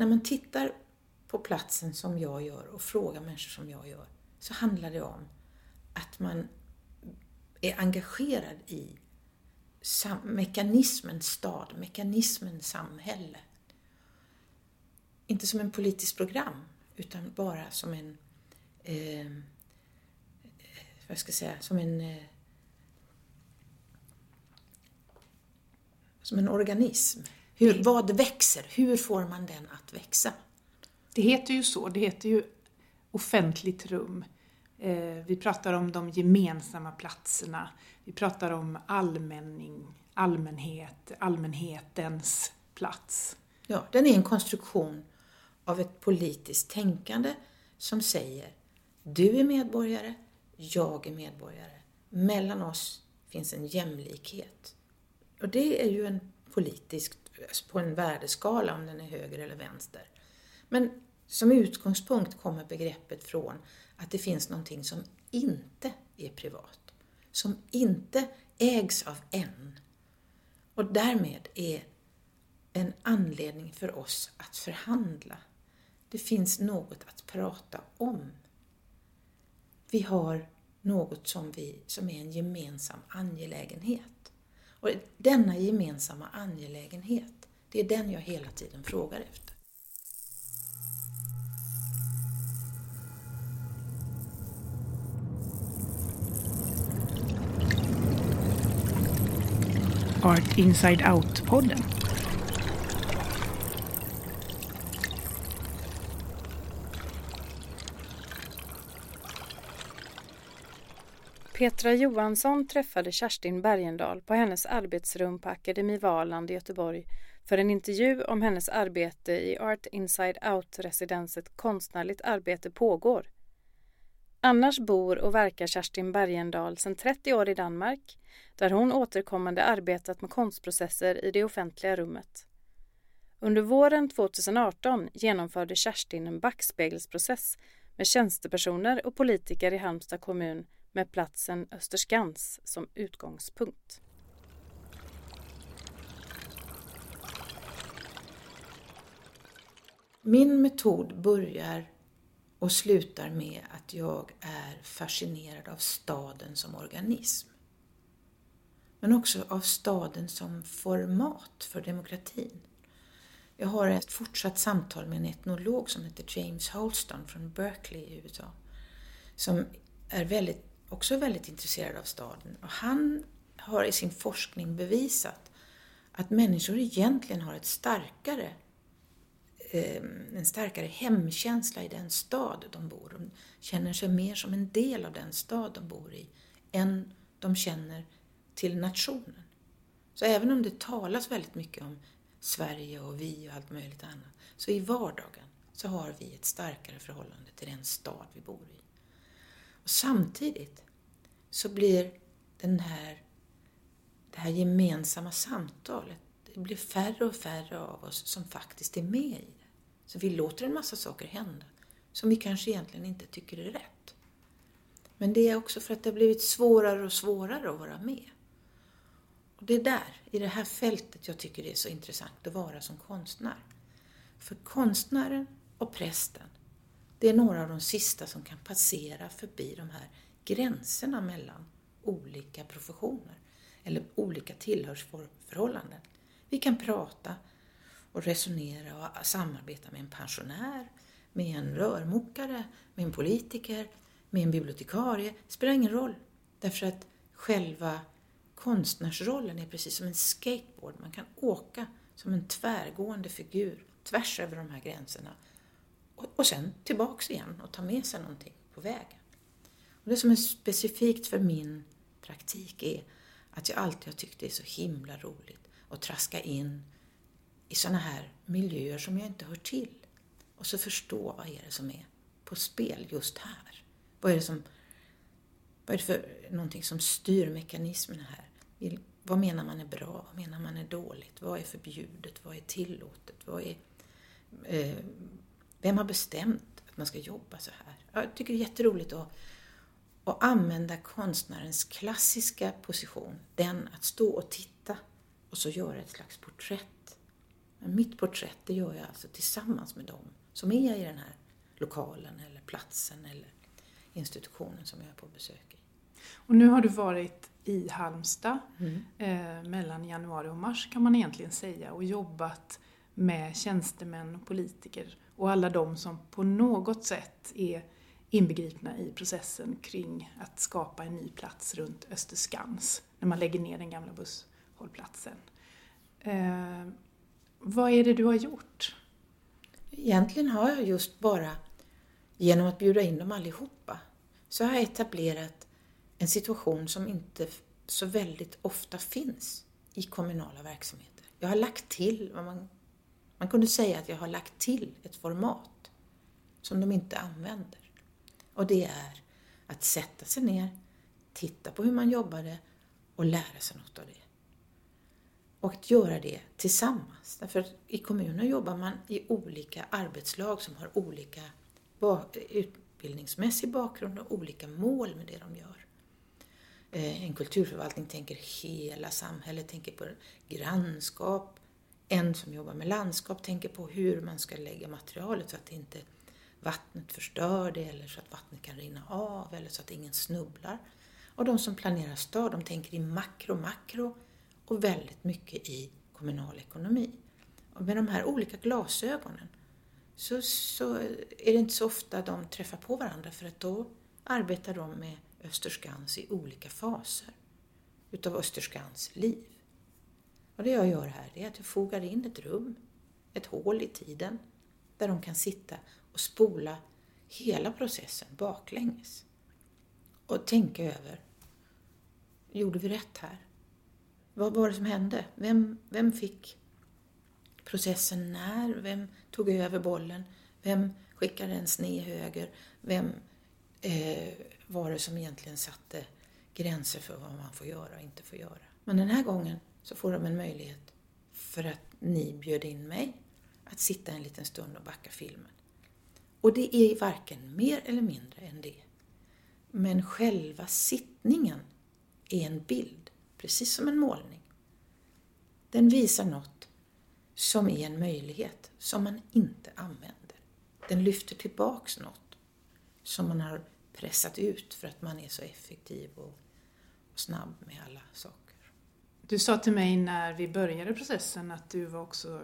när man tittar på platsen som jag gör och frågar människor som jag gör så handlar det om att man är engagerad i mekanismen stad, mekanismen samhälle. Inte som en politiskt program, utan bara som en, eh, vad ska jag säga, som en eh, som en organism. Hur, vad växer? Hur får man den att växa? Det heter ju så, det heter ju offentligt rum. Eh, vi pratar om de gemensamma platserna. Vi pratar om allmänning, allmänhet, allmänhetens plats. Ja, den är en konstruktion av ett politiskt tänkande som säger du är medborgare, jag är medborgare. Mellan oss finns en jämlikhet. Och det är ju en politisk, på en värdeskala om den är höger eller vänster. Men som utgångspunkt kommer begreppet från att det finns någonting som inte är privat, som inte ägs av en och därmed är en anledning för oss att förhandla. Det finns något att prata om. Vi har något som, vi, som är en gemensam angelägenhet. Och denna gemensamma angelägenhet, det är den jag hela tiden frågar efter. Art Inside Out-podden. Petra Johansson träffade Kerstin Bergendahl på hennes arbetsrum på Akademi Valand i Göteborg för en intervju om hennes arbete i Art Inside Out-residenset Konstnärligt arbete pågår. Annars bor och verkar Kerstin Bergendahl sedan 30 år i Danmark där hon återkommande arbetat med konstprocesser i det offentliga rummet. Under våren 2018 genomförde Kerstin en backspegelsprocess med tjänstepersoner och politiker i Halmstad kommun med platsen Österskans som utgångspunkt. Min metod börjar och slutar med att jag är fascinerad av staden som organism. Men också av staden som format för demokratin. Jag har ett fortsatt samtal med en etnolog som heter James Holston från Berkeley i USA. Som är väldigt, också väldigt intresserad av staden. Och han har i sin forskning bevisat att människor egentligen har ett starkare Eh, en starkare hemkänsla i den stad de bor. De känner sig mer som en del av den stad de bor i än de känner till nationen. Så även om det talas väldigt mycket om Sverige och vi och allt möjligt annat, så i vardagen så har vi ett starkare förhållande till den stad vi bor i. Och samtidigt så blir den här, det här gemensamma samtalet, det blir färre och färre av oss som faktiskt är med i det. så vi låter en massa saker hända som vi kanske egentligen inte tycker är rätt. Men det är också för att det har blivit svårare och svårare att vara med. Och det är där, i det här fältet, jag tycker det är så intressant att vara som konstnär. För konstnären och prästen, det är några av de sista som kan passera förbi de här gränserna mellan olika professioner eller olika tillhörsförhållanden. Vi kan prata, och resonera och samarbeta med en pensionär, med en rörmokare, med en politiker, med en bibliotekarie. Det spelar ingen roll. Därför att själva konstnärsrollen är precis som en skateboard. Man kan åka som en tvärgående figur tvärs över de här gränserna och, sen tillbaks igen och ta med sig någonting på vägen. Och det som är specifikt för min praktik är att jag alltid har tyckt det är så himla roligt att traska in i sådana här miljöer som jag inte hör till. Och så förstå vad är det som är på spel just här. Vad är det, som, vad är det för någonting som styr mekanismerna här? Vad menar man är bra? Vad menar man är dåligt? Vad är förbjudet? Vad är tillåtet? Vad är, eh, vem har bestämt att man ska jobba så här? Jag tycker det är jätteroligt att, att använda konstnärens klassiska position, den att stå och titta och så göra ett slags porträtt Men mitt porträtt det gör jag alltså tillsammans med dem som är i den här lokalen eller platsen eller institutionen som jag är på besök i. Och nu har du varit i Halmstad mm. eh, mellan januari och mars kan man egentligen säga och jobbat med tjänstemän och politiker och alla de som på något sätt är inbegripna i processen kring att skapa en ny plats runt Österskans när man lägger ner den gamla busshållplatsen. Eh, vad är det du har gjort? Egentligen har jag just bara genom att bjuda in dem allihopa så har jag etablerat en situation som inte så väldigt ofta finns i kommunala verksamheter. Jag har lagt till vad man, man kunde säga att jag har lagt till ett format som de inte använder. Och det är att sätta sig ner, titta på hur man jobbade och lära sig något av det. Och att göra det tillsammans. Därför att i kommunen jobbar man i olika arbetslag som har olika utbildningsmässig bakgrund och olika mål med det de gör. Eh, en kulturförvaltning tänker hela samhället, tänker på grannskap. En som jobbar med landskap tänker på hur man ska lägga materialet så att inte vattnet förstör det eller så att vattnet kan rinna av eller så att ingen snubblar. Och de som planerar stad, de tänker i makro, makro och väldigt mycket i kommunal ekonomi. Och med de här olika glasögonen så, så är det inte så ofta de träffar på varandra för att då arbetar de med Österskans i olika faser utav Österskans liv. Och det jag gör här är att jag fogar in ett rum, ett hål i tiden, där de kan sitta och spola hela processen baklänges. Och tänka över, gjorde vi rätt här? Vad var det som hände? Vem, vem fick processen när? Vem tog över bollen? Vem skickade en sned höger? Vem eh, var det som egentligen satte gränser för vad man får göra och inte får göra? Men den här gången så får de en möjlighet för att ni bjöd in mig att sitta en liten stund och backa filmen. Och det är varken mer eller mindre än det. Men själva sittningen är en bild, precis som en målning. Den visar något som är en möjlighet som man inte använder. Den lyfter tillbaks något som man har pressat ut för att man är så effektiv och, snabb med alla saker. Du sa till mig när vi började processen att du var också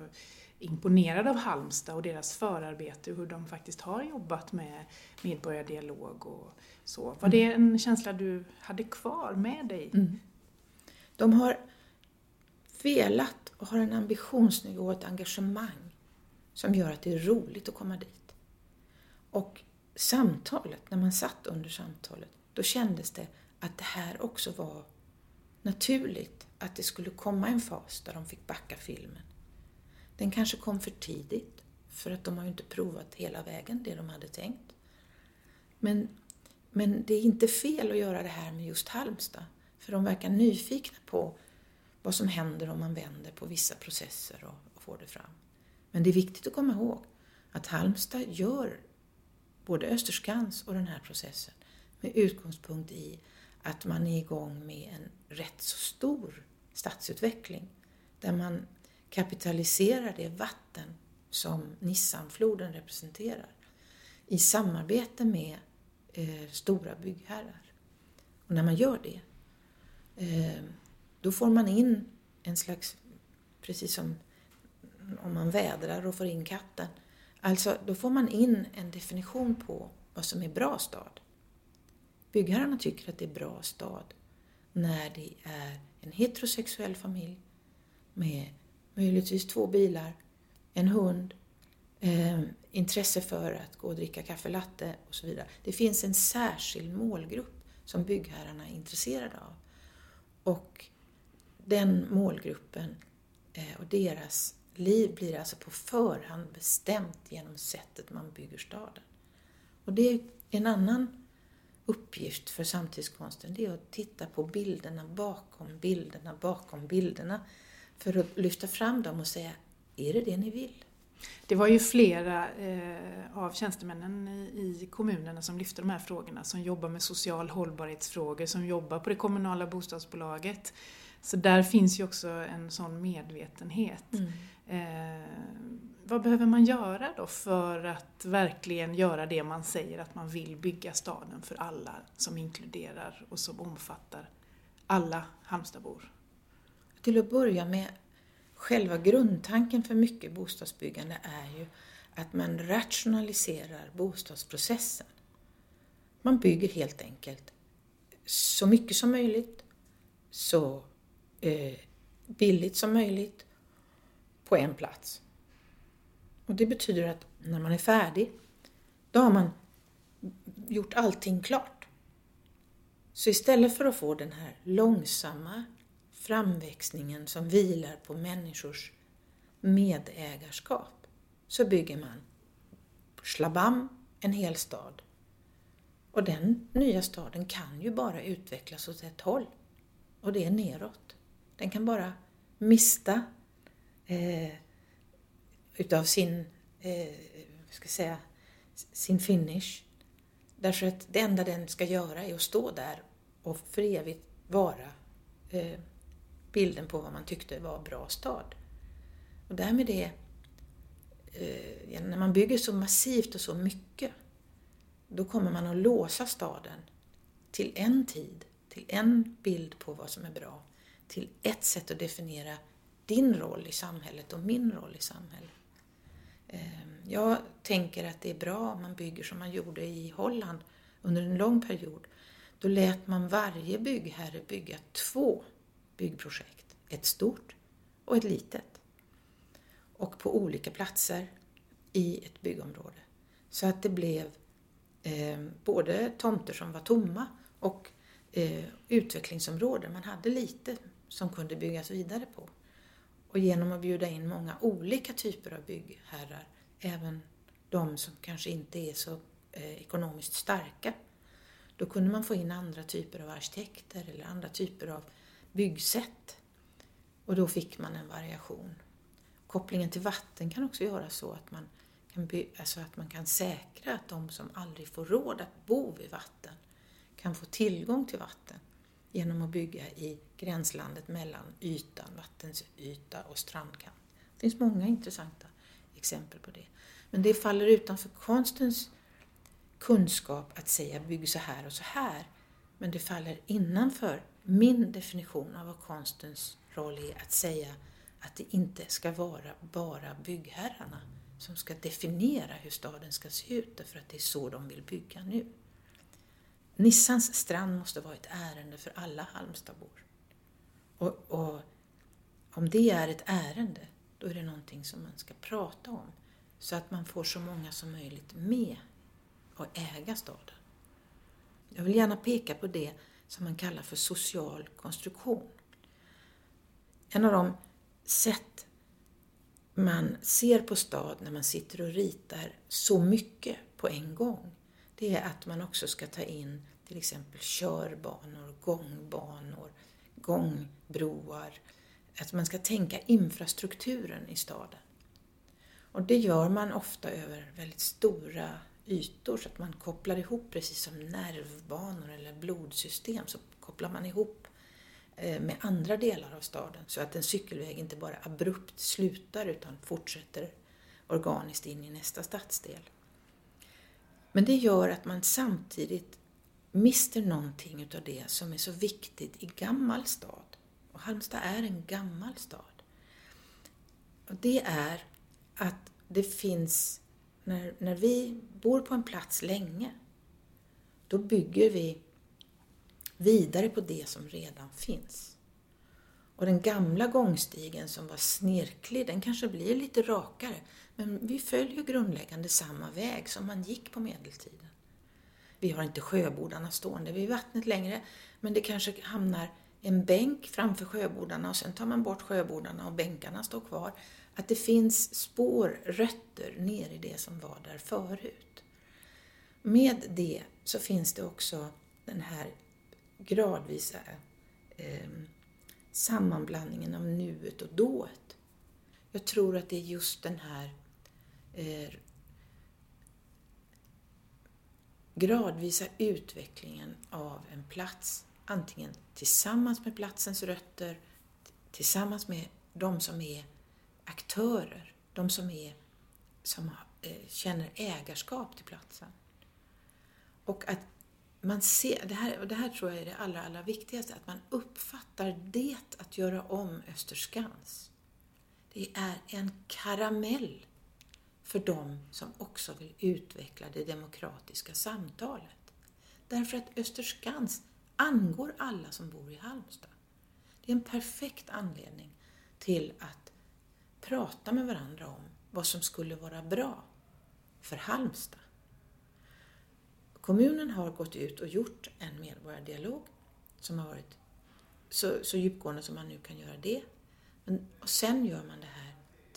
imponerad av Halmstad och deras förarbete, hur de faktiskt har jobbat med medborgardialog och så. Var det en känsla du hade kvar med dig? Mm. De har velat och har en ambitionsnivå och ett engagemang som gör att det är roligt att komma dit. Och samtalet, när man satt under samtalet, då kändes det att det här också var naturligt att det skulle komma en fas där de fick backa filmen. Den kanske kom för tidigt, för att de har ju inte provat hela vägen det de hade tänkt. Men, men det är inte fel att göra det här med just Halmstad, för de verkar nyfikna på vad som händer om man vänder på vissa processer och, och får det fram. Men det är viktigt att komma ihåg att Halmstad gör både Österskans och den här processen med utgångspunkt i att man är igång med en rätt så stor stadsutveckling där man kapitaliserar det vatten som Nissanfloden representerar i samarbete med eh, stora byggherrar. Och när man gör det, eh, då får man in en slags, precis som om man vädrar och får in katten, alltså då får man in en definition på vad som är bra stad. Byggherrarna tycker att det är bra stad när det är en heterosexuell familj med möjligtvis två bilar, en hund, eh, intresse för att gå och dricka kaffe latte och så vidare. Det finns en särskild målgrupp som byggherrarna är intresserade av. Och den målgruppen eh, och deras liv blir alltså på förhand bestämt genom sättet man bygger staden. Och det är en annan uppgift för samtidskonsten, det är att titta på bilderna bakom bilderna bakom bilderna för att lyfta fram dem och säga, är det det ni vill? Det var ju flera eh, av tjänstemännen i, i kommunerna som lyfte de här frågorna, som jobbar med social hållbarhetsfrågor, som jobbar på det kommunala bostadsbolaget. Så där finns ju också en sån medvetenhet. Mm. Eh, vad behöver man göra då för att verkligen göra det man säger att man vill bygga staden för alla som inkluderar och som omfattar alla Halmstadbor? Till att börja med, själva grundtanken för mycket bostadsbyggande är ju att man rationaliserar bostadsprocessen. Man bygger helt enkelt så mycket som möjligt, så eh, billigt som möjligt på en plats. Och det betyder att när man är färdig, då har man gjort allting klart. Så istället för att få den här långsamma framväxningen som vilar på människors medägarskap, så bygger man slabam en hel stad. Och den nya staden kan ju bara utvecklas åt ett håll. Och det är neråt. Den kan bara mista eh, utav sin, eh, ska säga, sin finish. Därför att det enda den ska göra är att stå där och för evigt vara eh, bilden på vad man tyckte var bra stad. Och därmed är, eh, när man bygger så massivt och så mycket, då kommer man att låsa staden till en tid, till en bild på vad som är bra, till ett sätt att definiera din roll i samhället och min roll i samhället. Ehm, jag tänker att det är bra om man bygger som man gjorde i Holland under en lång period. Då lät man varje byggherre bygga två byggprojekt. Ett stort och ett litet. Och på olika platser i ett byggområde. Så att det blev eh, både tomter som var tomma och eh, utvecklingsområden. Man hade lite som kunde byggas vidare på. Och genom att bjuda in många olika typer av byggherrar, även de som kanske inte är så eh, ekonomiskt starka, då kunde man få in andra typer av arkitekter eller andra typer av byggsätt. Och då fick man en variation. Kopplingen till vatten kan också göra så att man kan, by- alltså att man kan säkra att de som aldrig får råd att bo vid vatten kan få tillgång till vatten genom att bygga i gränslandet mellan ytan, vattens yta och strandkant. Det finns många intressanta exempel på det. Men det faller utanför konstens kunskap att säga bygg så här och så här. Men det faller innanför min definition av vad konstens roll är att säga att det inte ska vara bara byggherrarna som ska definiera hur staden ska se ut därför att det är så de vill bygga nu. Nissans strand måste vara ett ärende för alla Halmstadbor. Och, och, om det är ett ärende, då är det någonting som man ska prata om. Så att man får så många som möjligt med och äga staden. Jag vill gärna peka på det som man kallar för social konstruktion. En av de sätt man ser på stad när man sitter och ritar så mycket på en gång, det är att man också ska ta in till exempel körbanor, gångbanor, gångbroar. Att man ska tänka infrastrukturen i staden. Och det gör man ofta över väldigt stora ytor så att man kopplar ihop, precis som nervbanor eller blodsystem, så kopplar man ihop eh, med andra delar av staden så att en cykelväg inte bara abrupt slutar utan fortsätter organiskt in i nästa stadsdel. Men det gör att man samtidigt mister någonting utav det som är så viktigt i gammal stad. Och Halmstad är en gammal stad. Och det är att det finns, när, när vi bor på en plats länge, då bygger vi vidare på det som redan finns. Och den gamla gångstigen som var snirklig, den kanske blir lite rakare, men vi följer grundläggande samma väg som man gick på medeltiden. Vi har inte sjöbodarna stående vid vattnet längre, men det kanske hamnar en bänk framför sjöbodarna och sen tar man bort sjöbodarna och bänkarna står kvar. Att det finns spår, rötter ner i det som var där förut. Med det så finns det också den här gradvisa eh, sammanblandningen av nuet och dået. Jag tror att det är just den här eh, gradvisa utvecklingen av en plats, antingen tillsammans med platsens rötter, tillsammans med de som är aktörer, de som, är, som eh, känner ägarskap till platsen. Och att man ser, det här, och det här tror jag är det allra, allra viktigaste, att man uppfattar det att göra om Österskans. Det är en karamell för dem som också vill utveckla det demokratiska samtalet. Därför att Österskans angår alla som bor i Halmstad. Det är en perfekt anledning till att prata med varandra om vad som skulle vara bra för Halmstad. Kommunen har gått ut och gjort en medborgardialog som har varit så, så djupgående som man nu kan göra det. Men, och sen gör man det här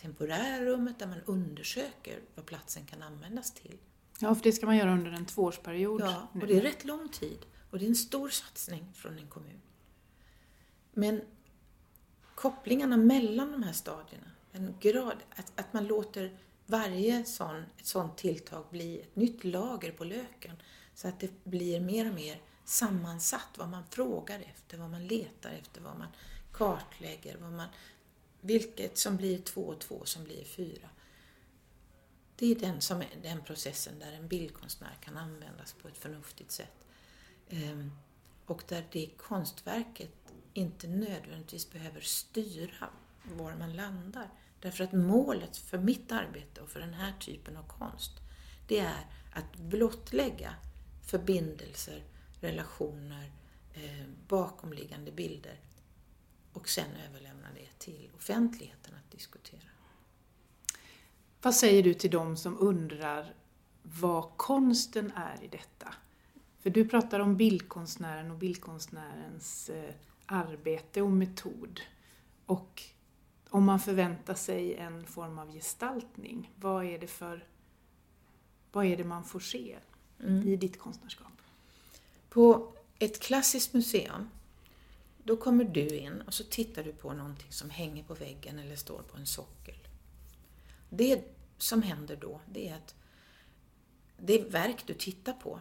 temporära rummet där man undersöker vad platsen kan användas till. Ja, för det ska man göra under en tvåårsperiod. Ja, och det är rätt lång tid. Och det är en stor satsning från en kommun. Men kopplingarna mellan de här stadierna, en grad, att, att man låter varje sån, ett sånt tilltag bli ett nytt lager på löken så att det blir mer och mer sammansatt vad man frågar efter, vad man letar efter, vad man kartlägger, vad man, vilket som blir två och två som blir fyra. Det är den, som är den processen där en bildkonstnär kan användas på ett förnuftigt sätt. Ehm, och där det konstverket inte nödvändigtvis behöver styra var man landar. Därför att målet för mitt arbete och för den här typen av konst, det är att blottlägga förbindelser, relationer, ehm, bakomliggande bilder och sen överlämna det till offentligheten att diskutera. Vad säger du till dem som undrar vad konsten är i detta? För du pratar om bildkonstnären och bildkonstnärens eh, arbete och metod. Och om man förväntar sig en form av gestaltning, vad är det för vad är det man får se mm. i ditt konstnärskap? På ett klassiskt museum, då kommer du in och så tittar du på någonting som hänger på väggen eller står på en sockel. Det som händer då, det är att det verk du tittar på,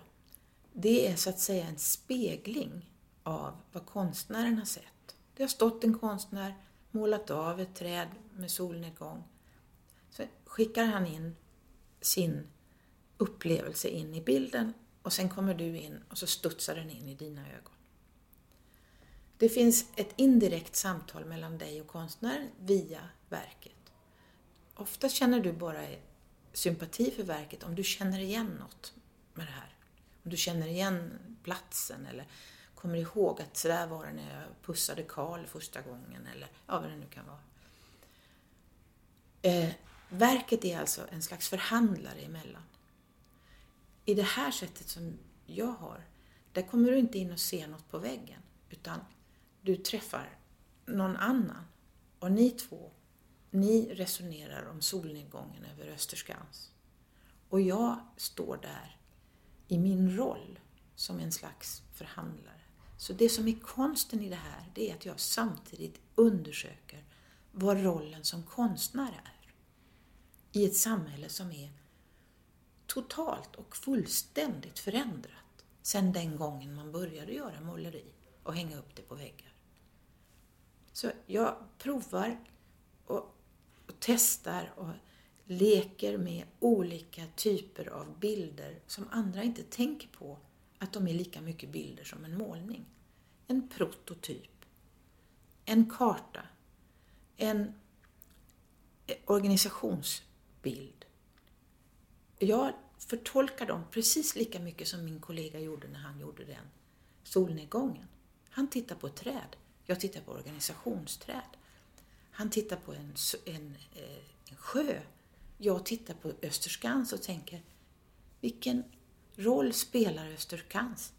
det är så att säga en spegling av vad konstnären har sett. Det har stått en konstnär, målat av ett träd med solnedgång. Så skickar han in sin upplevelse in i bilden och sen kommer du in och så studsar den in i dina ögon. Det finns ett indirekt samtal mellan dig och konstnären via verket. Ofta känner du bara sympati för verket om du känner igen något med det här. Om du känner igen platsen eller kommer ihåg att sådär var det när jag pussade Karl första gången eller ja, vad det nu kan vara. Eh, verket är alltså en slags förhandlare emellan. I det här sättet som jag har, där kommer du inte in och ser något på väggen, utan du träffar någon annan och ni två, ni resonerar om solnedgången över Österskans. Och jag står där i min roll som en slags förhandlare. Så det som är konsten i det här, det är att jag samtidigt undersöker vad rollen som konstnär är. I ett samhälle som är totalt och fullständigt förändrat sedan den gången man började göra måleri och hänga upp det på väggar. Så jag provar och, och testar och leker med olika typer av bilder som andra inte tänker på att de är lika mycket bilder som en målning. En prototyp, en karta, en organisationsbild. Jag förtolkar dem precis lika mycket som min kollega gjorde när han gjorde den solnedgången. Han tittar på ett träd, jag tittar på organisationsträd. Han tittar på en, en, eh, en sjö, jag tittar på Österskans och tänker vilken roll spelar Österskans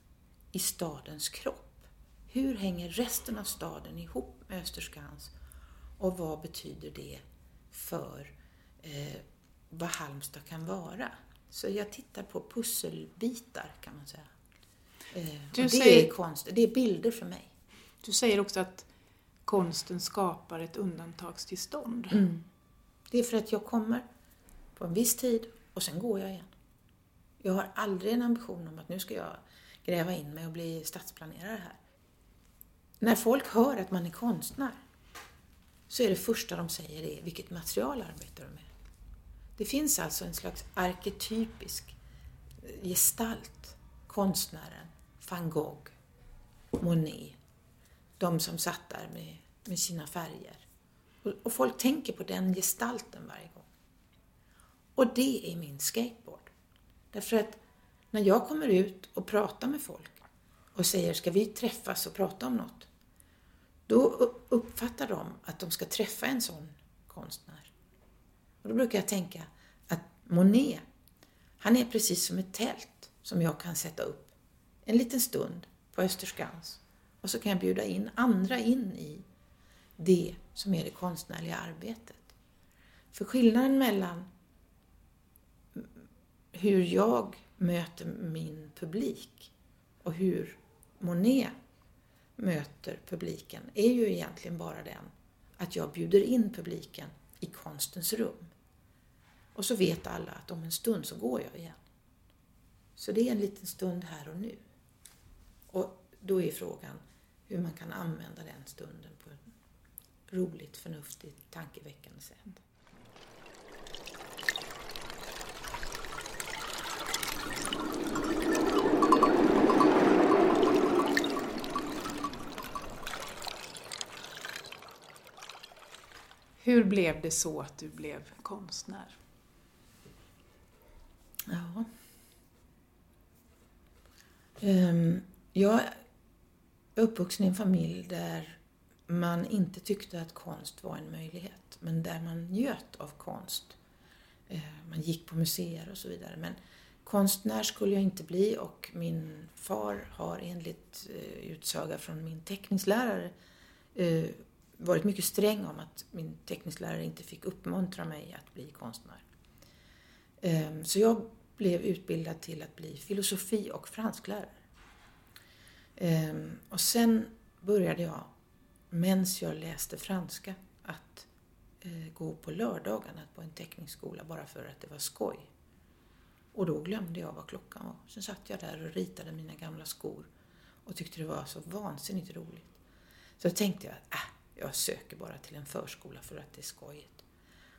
i stadens kropp? Hur hänger resten av staden ihop med Österskans? Och vad betyder det för eh, vad Halmstad kan vara? Så jag tittar på pusselbitar kan man säga. Eh, och det säger, är konst, det är bilder för mig. Du säger också att konsten skapar ett undantagstillstånd. Mm. Det är för att jag kommer på en viss tid och sen går jag igen. Jag har aldrig en ambition om att nu ska jag gräva in mig och bli stadsplanerare här. När folk hör att man är konstnär så är det första de säger det, vilket material arbetar du med? Det finns alltså en slags arketypisk gestalt. Konstnären, van Gogh, Monet, de som satt där med, med sina färger. Och, och folk tänker på den gestalten varje gång. Och det är min skateboard. Därför att när jag kommer ut och pratar med folk och säger ska vi träffas och prata om något? Då uppfattar de att de ska träffa en sån konstnär. Och då brukar jag tänka att Monet, han är precis som ett tält som jag kan sätta upp en liten stund på Österskans och så kan jag bjuda in andra in i det som är det konstnärliga arbetet. För skillnaden mellan hur jag möter min publik och hur Monet möter publiken är ju egentligen bara den att jag bjuder in publiken i konstens rum. Och så vet alla att om en stund så går jag igen. Så det är en liten stund här och nu. Då är frågan hur man kan använda den stunden på ett roligt, förnuftigt, tankeväckande sätt. Hur blev det så att du blev konstnär? Ja. Um, jag jag är uppvuxen i en familj där man inte tyckte att konst var en möjlighet, men där man njöt av konst. Eh, man gick på museer och så vidare. Men konstnär skulle jag inte bli och min far har enligt eh, utsaga från min teckningslärare eh, varit mycket sträng om att min teckningslärare inte fick uppmuntra mig att bli konstnär. Så jag blev utbildad till att bli filosofi och fransklärare. Ehm, och sen började jag, medan jag läste franska, att eh, gå på lördagarna på en teckningsskola bara för att det var skoj. Och då glömde jag vad klockan var. Sen satt jag där och ritade mina gamla skor och tyckte det var så vansinnigt roligt. Så då tänkte jag att äh, jag söker bara till en förskola för att det är skojigt.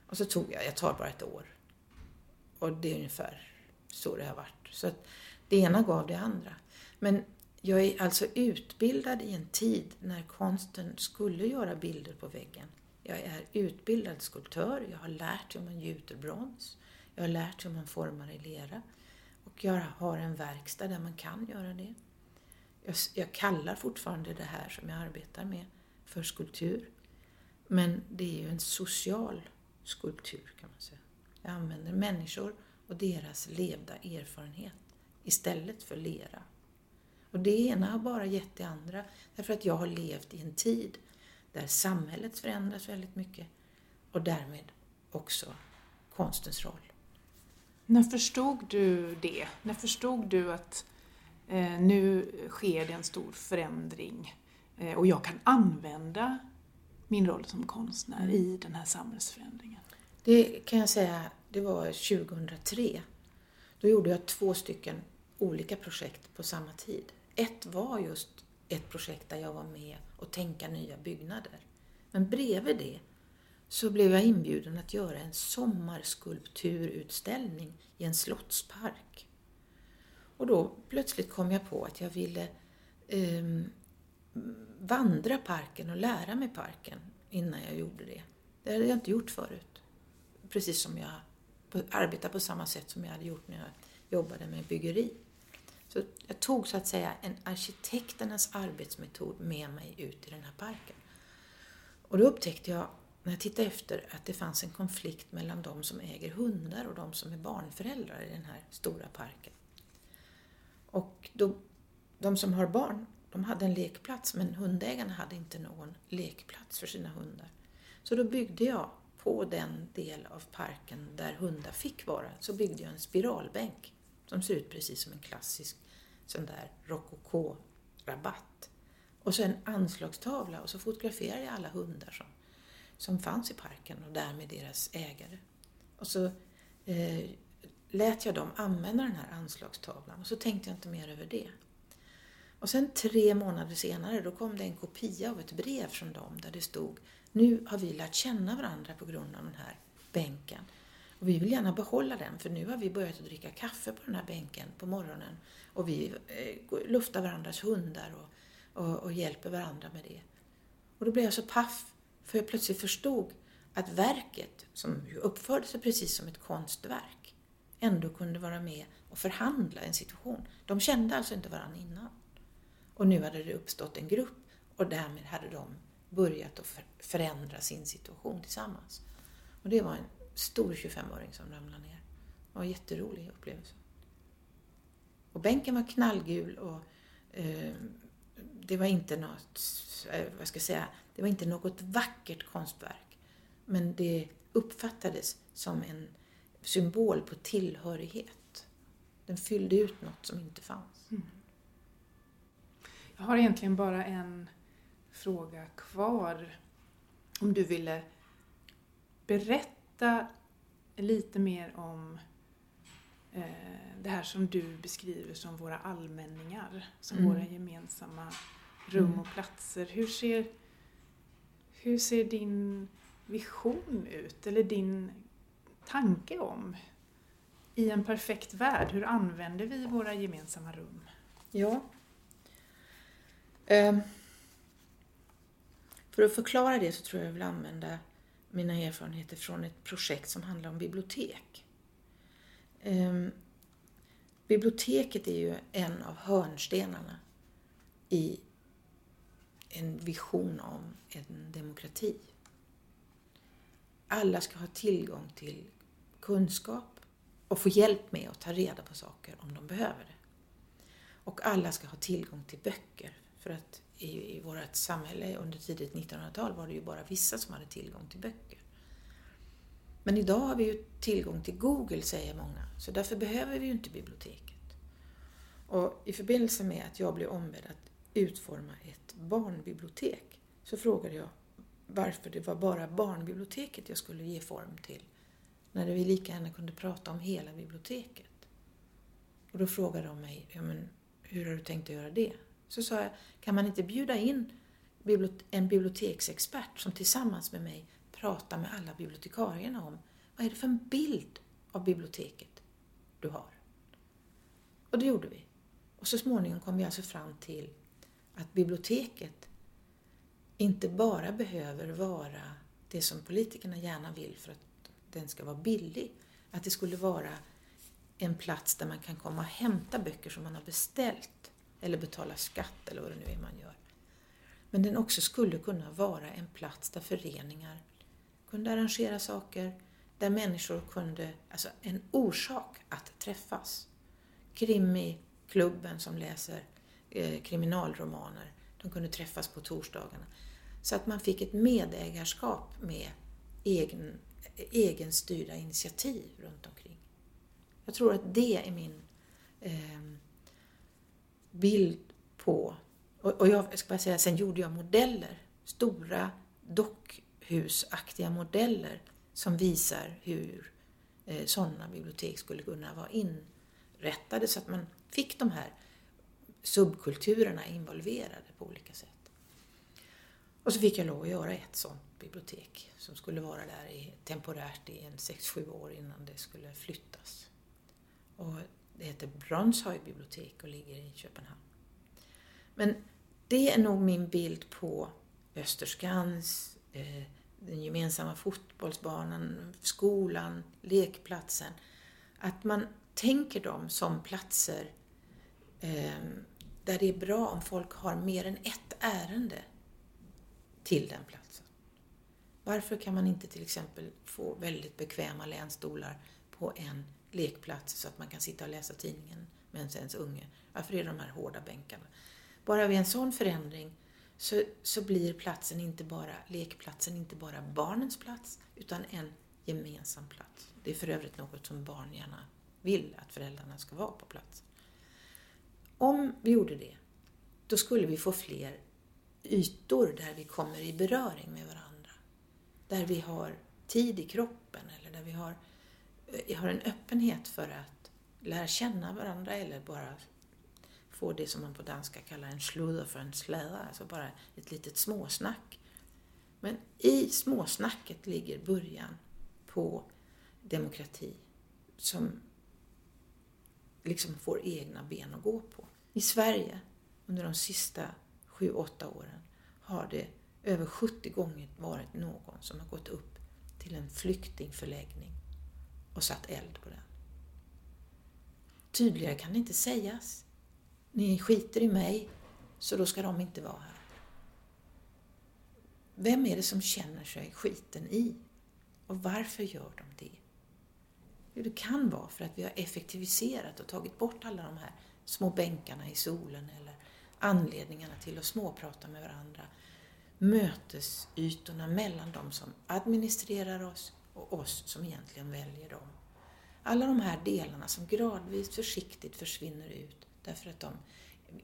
Och så tog jag, jag tar bara ett år. Och det är ungefär så det har varit. Så att det ena gav det andra. Men jag är alltså utbildad i en tid när konsten skulle göra bilder på väggen. Jag är utbildad skulptör, jag har lärt hur man gjuter brons, jag har lärt hur man formar i lera och jag har en verkstad där man kan göra det. Jag, jag kallar fortfarande det här som jag arbetar med för skulptur. Men det är ju en social skulptur kan man säga. Jag använder människor och deras levda erfarenhet istället för lera. Och det ena har bara gett det andra därför att jag har levt i en tid där samhället förändras väldigt mycket och därmed också konstens roll. När förstod du det? När förstod du att eh, nu sker det en stor förändring Eh, och jag kan använda min roll som konstnär i den här samhällsförändringen. Det kan jag säga, det var 2003. Då gjorde jag två stycken olika projekt på samma tid. Ett var just ett projekt där jag var med och tänka nya byggnader. Men bredvid det så blev jag inbjuden att göra en sommarskulpturutställning i en slottspark. Och då plötsligt kom jag på att jag ville eh, vandra parken och lära mig parken innan jag gjorde det. Det hade jag inte gjort förut. Precis som jag arbetade på samma sätt som jag hade gjort när jag jobbade med byggeri. Så jag tog så att säga en arkitekternas arbetsmetod med mig ut i den här parken. Och då upptäckte jag, när jag tittade efter, att det fanns en konflikt mellan de som äger hundar och de som är barnföräldrar i den här stora parken. Och då, de som har barn de hade en lekplats men hundägarna hade inte någon lekplats för sina hundar. Så då byggde jag på den del av parken där hundar fick vara, så byggde jag en spiralbänk som ser ut precis som en klassisk sån där rokoko-rabatt. Och så en anslagstavla och så fotograferade jag alla hundar som, som fanns i parken och därmed deras ägare. Och så eh, lät jag dem använda den här anslagstavlan och så tänkte jag inte mer över det. Och sen tre månader senare då kom det en kopia av ett brev från dem där det stod Nu har vi lärt känna varandra på grund av den här bänken. Och vi vill gärna behålla den för nu har vi börjat att dricka kaffe på den här bänken på morgonen och vi eh, luftar varandras hundar och, och, och hjälper varandra med det. Och då blev jag så paff för jag plötsligt förstod att verket, som uppförde sig precis som ett konstverk, ändå kunde vara med och förhandla en situation. De kände alltså inte varandra innan. Och nu hade det uppstått en grupp och därmed hade de börjat att förändra sin situation tillsammans. Och det var en stor 25-åring som ramlade ner. Det var en jätterolig upplevelse. Och bänken var knallgul och eh, det var inte något, eh, vad ska jag säga, det var inte något vackert konstverk. Men det uppfattades som en symbol på tillhörighet. Den fyllde ut något som inte fanns. Mm. Jag har egentligen bara en fråga kvar. Om du ville berätta lite mer om eh, det här som du beskriver som våra allmänningar, som mm. våra gemensamma rum mm. och platser. Hur ser, hur ser din vision ut, eller din tanke om i en perfekt värld, hur använder vi våra gemensamma rum? Ja. Um, för att förklara det så tror jag jag vill använda mina erfarenheter från ett projekt som handlar om bibliotek. Um, biblioteket är ju en av hörnstenarna i en vision om en demokrati. Alla ska ha tillgång till kunskap och få hjälp med att ta reda på saker om de behöver det. Och alla ska ha tillgång till böcker för att i, i vårt samhälle under tidigt 1900-tal var det ju bara vissa som hade tillgång till böcker. Men idag har vi ju tillgång till Google, säger många, så därför behöver vi ju inte biblioteket. Och i förbindelse med att jag blev ombedd att utforma ett barnbibliotek så frågade jag varför det var bara barnbiblioteket jag skulle ge form till när vi lika gärna kunde prata om hela biblioteket. Och då frågade de mig, ja men hur har du tänkt att göra det? Så sa jag, kan man inte bjuda in en biblioteksexpert som tillsammans med mig pratar med alla bibliotekarierna om vad är det för en bild av biblioteket du har? Och det gjorde vi. Och så småningom kom vi alltså fram till att biblioteket inte bara behöver vara det som politikerna gärna vill för att den ska vara billig. Att det skulle vara en plats där man kan komma och hämta böcker som man har beställt eller betala skatt eller vad det nu är man gör. Men den också skulle kunna vara en plats där föreningar kunde arrangera saker, där människor kunde, alltså en orsak att träffas. Krimi-klubben som läser eh, kriminalromaner, de kunde träffas på torsdagarna. Så att man fick ett medägarskap med egen, egenstyrda initiativ runt omkring. Jag tror att det är min eh, bild på, och, och jag ska bara säga, sen gjorde jag modeller, stora dockhusaktiga modeller som visar hur eh, sådana bibliotek skulle kunna vara inrättade så att man fick de här subkulturerna involverade på olika sätt. Och så fick jag lov att göra ett sådant bibliotek som skulle vara där i, temporärt i en 6-7 år innan det skulle flyttas. Och det heter Brönshöj bibliotek och ligger i Köpenhamn. Men det är nog min bild på Österskans, eh, den gemensamma fotbollsbanan, skolan, lekplatsen. Att man tänker dem som platser eh, där det är bra om folk har mer än ett ärende till den platsen. Varför kan man inte till exempel få väldigt bekväma länstolar på en lekplats så att man kan sitta och läsa tidningen medan ens unge, varför är det de här hårda bänkarna? Bara vid en sån förändring så, så blir platsen inte bara, lekplatsen inte bara barnens plats utan en gemensam plats. Det är för övrigt något som barn gärna vill att föräldrarna ska vara på plats. Om vi gjorde det, då skulle vi få fler ytor där vi kommer i beröring med varandra. Där vi har tid i kroppen eller där vi har Eh, har en öppenhet för att lära känna varandra eller bara få det som man på danska kallar en sludder för en släda, alltså bara ett litet småsnack. Men i småsnacket ligger början på demokrati som liksom får egna ben att gå på. I Sverige under de sista sju, åtta åren har det över 70 gånger varit någon som har gått upp till en flyktingförläggning och satt eld på den. Tydligare kan det inte sägas. Ni skiter i mig, så då ska de inte vara här. Vem är det som känner sig skiten i? Och varför gör de det? Jo, det kan vara för att vi har effektiviserat och tagit bort alla de här små bänkarna i solen eller anledningarna till att småprata med varandra. Mötesytorna mellan de som administrerar oss och oss som egentligen väljer dem. Alla de här delarna som gradvis försiktigt försvinner ut därför att de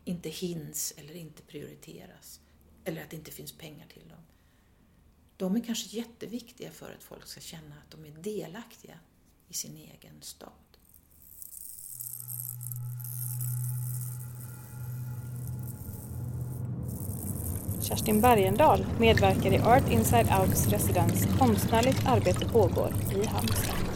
inte hinns eller inte prioriteras eller att det inte finns pengar till dem. De är kanske jätteviktiga för att folk ska känna att de är delaktiga i sin egen stad. Kerstin Bergendahl medverkar i Art Inside Outs residens Konstnärligt arbete pågår i Halmstad.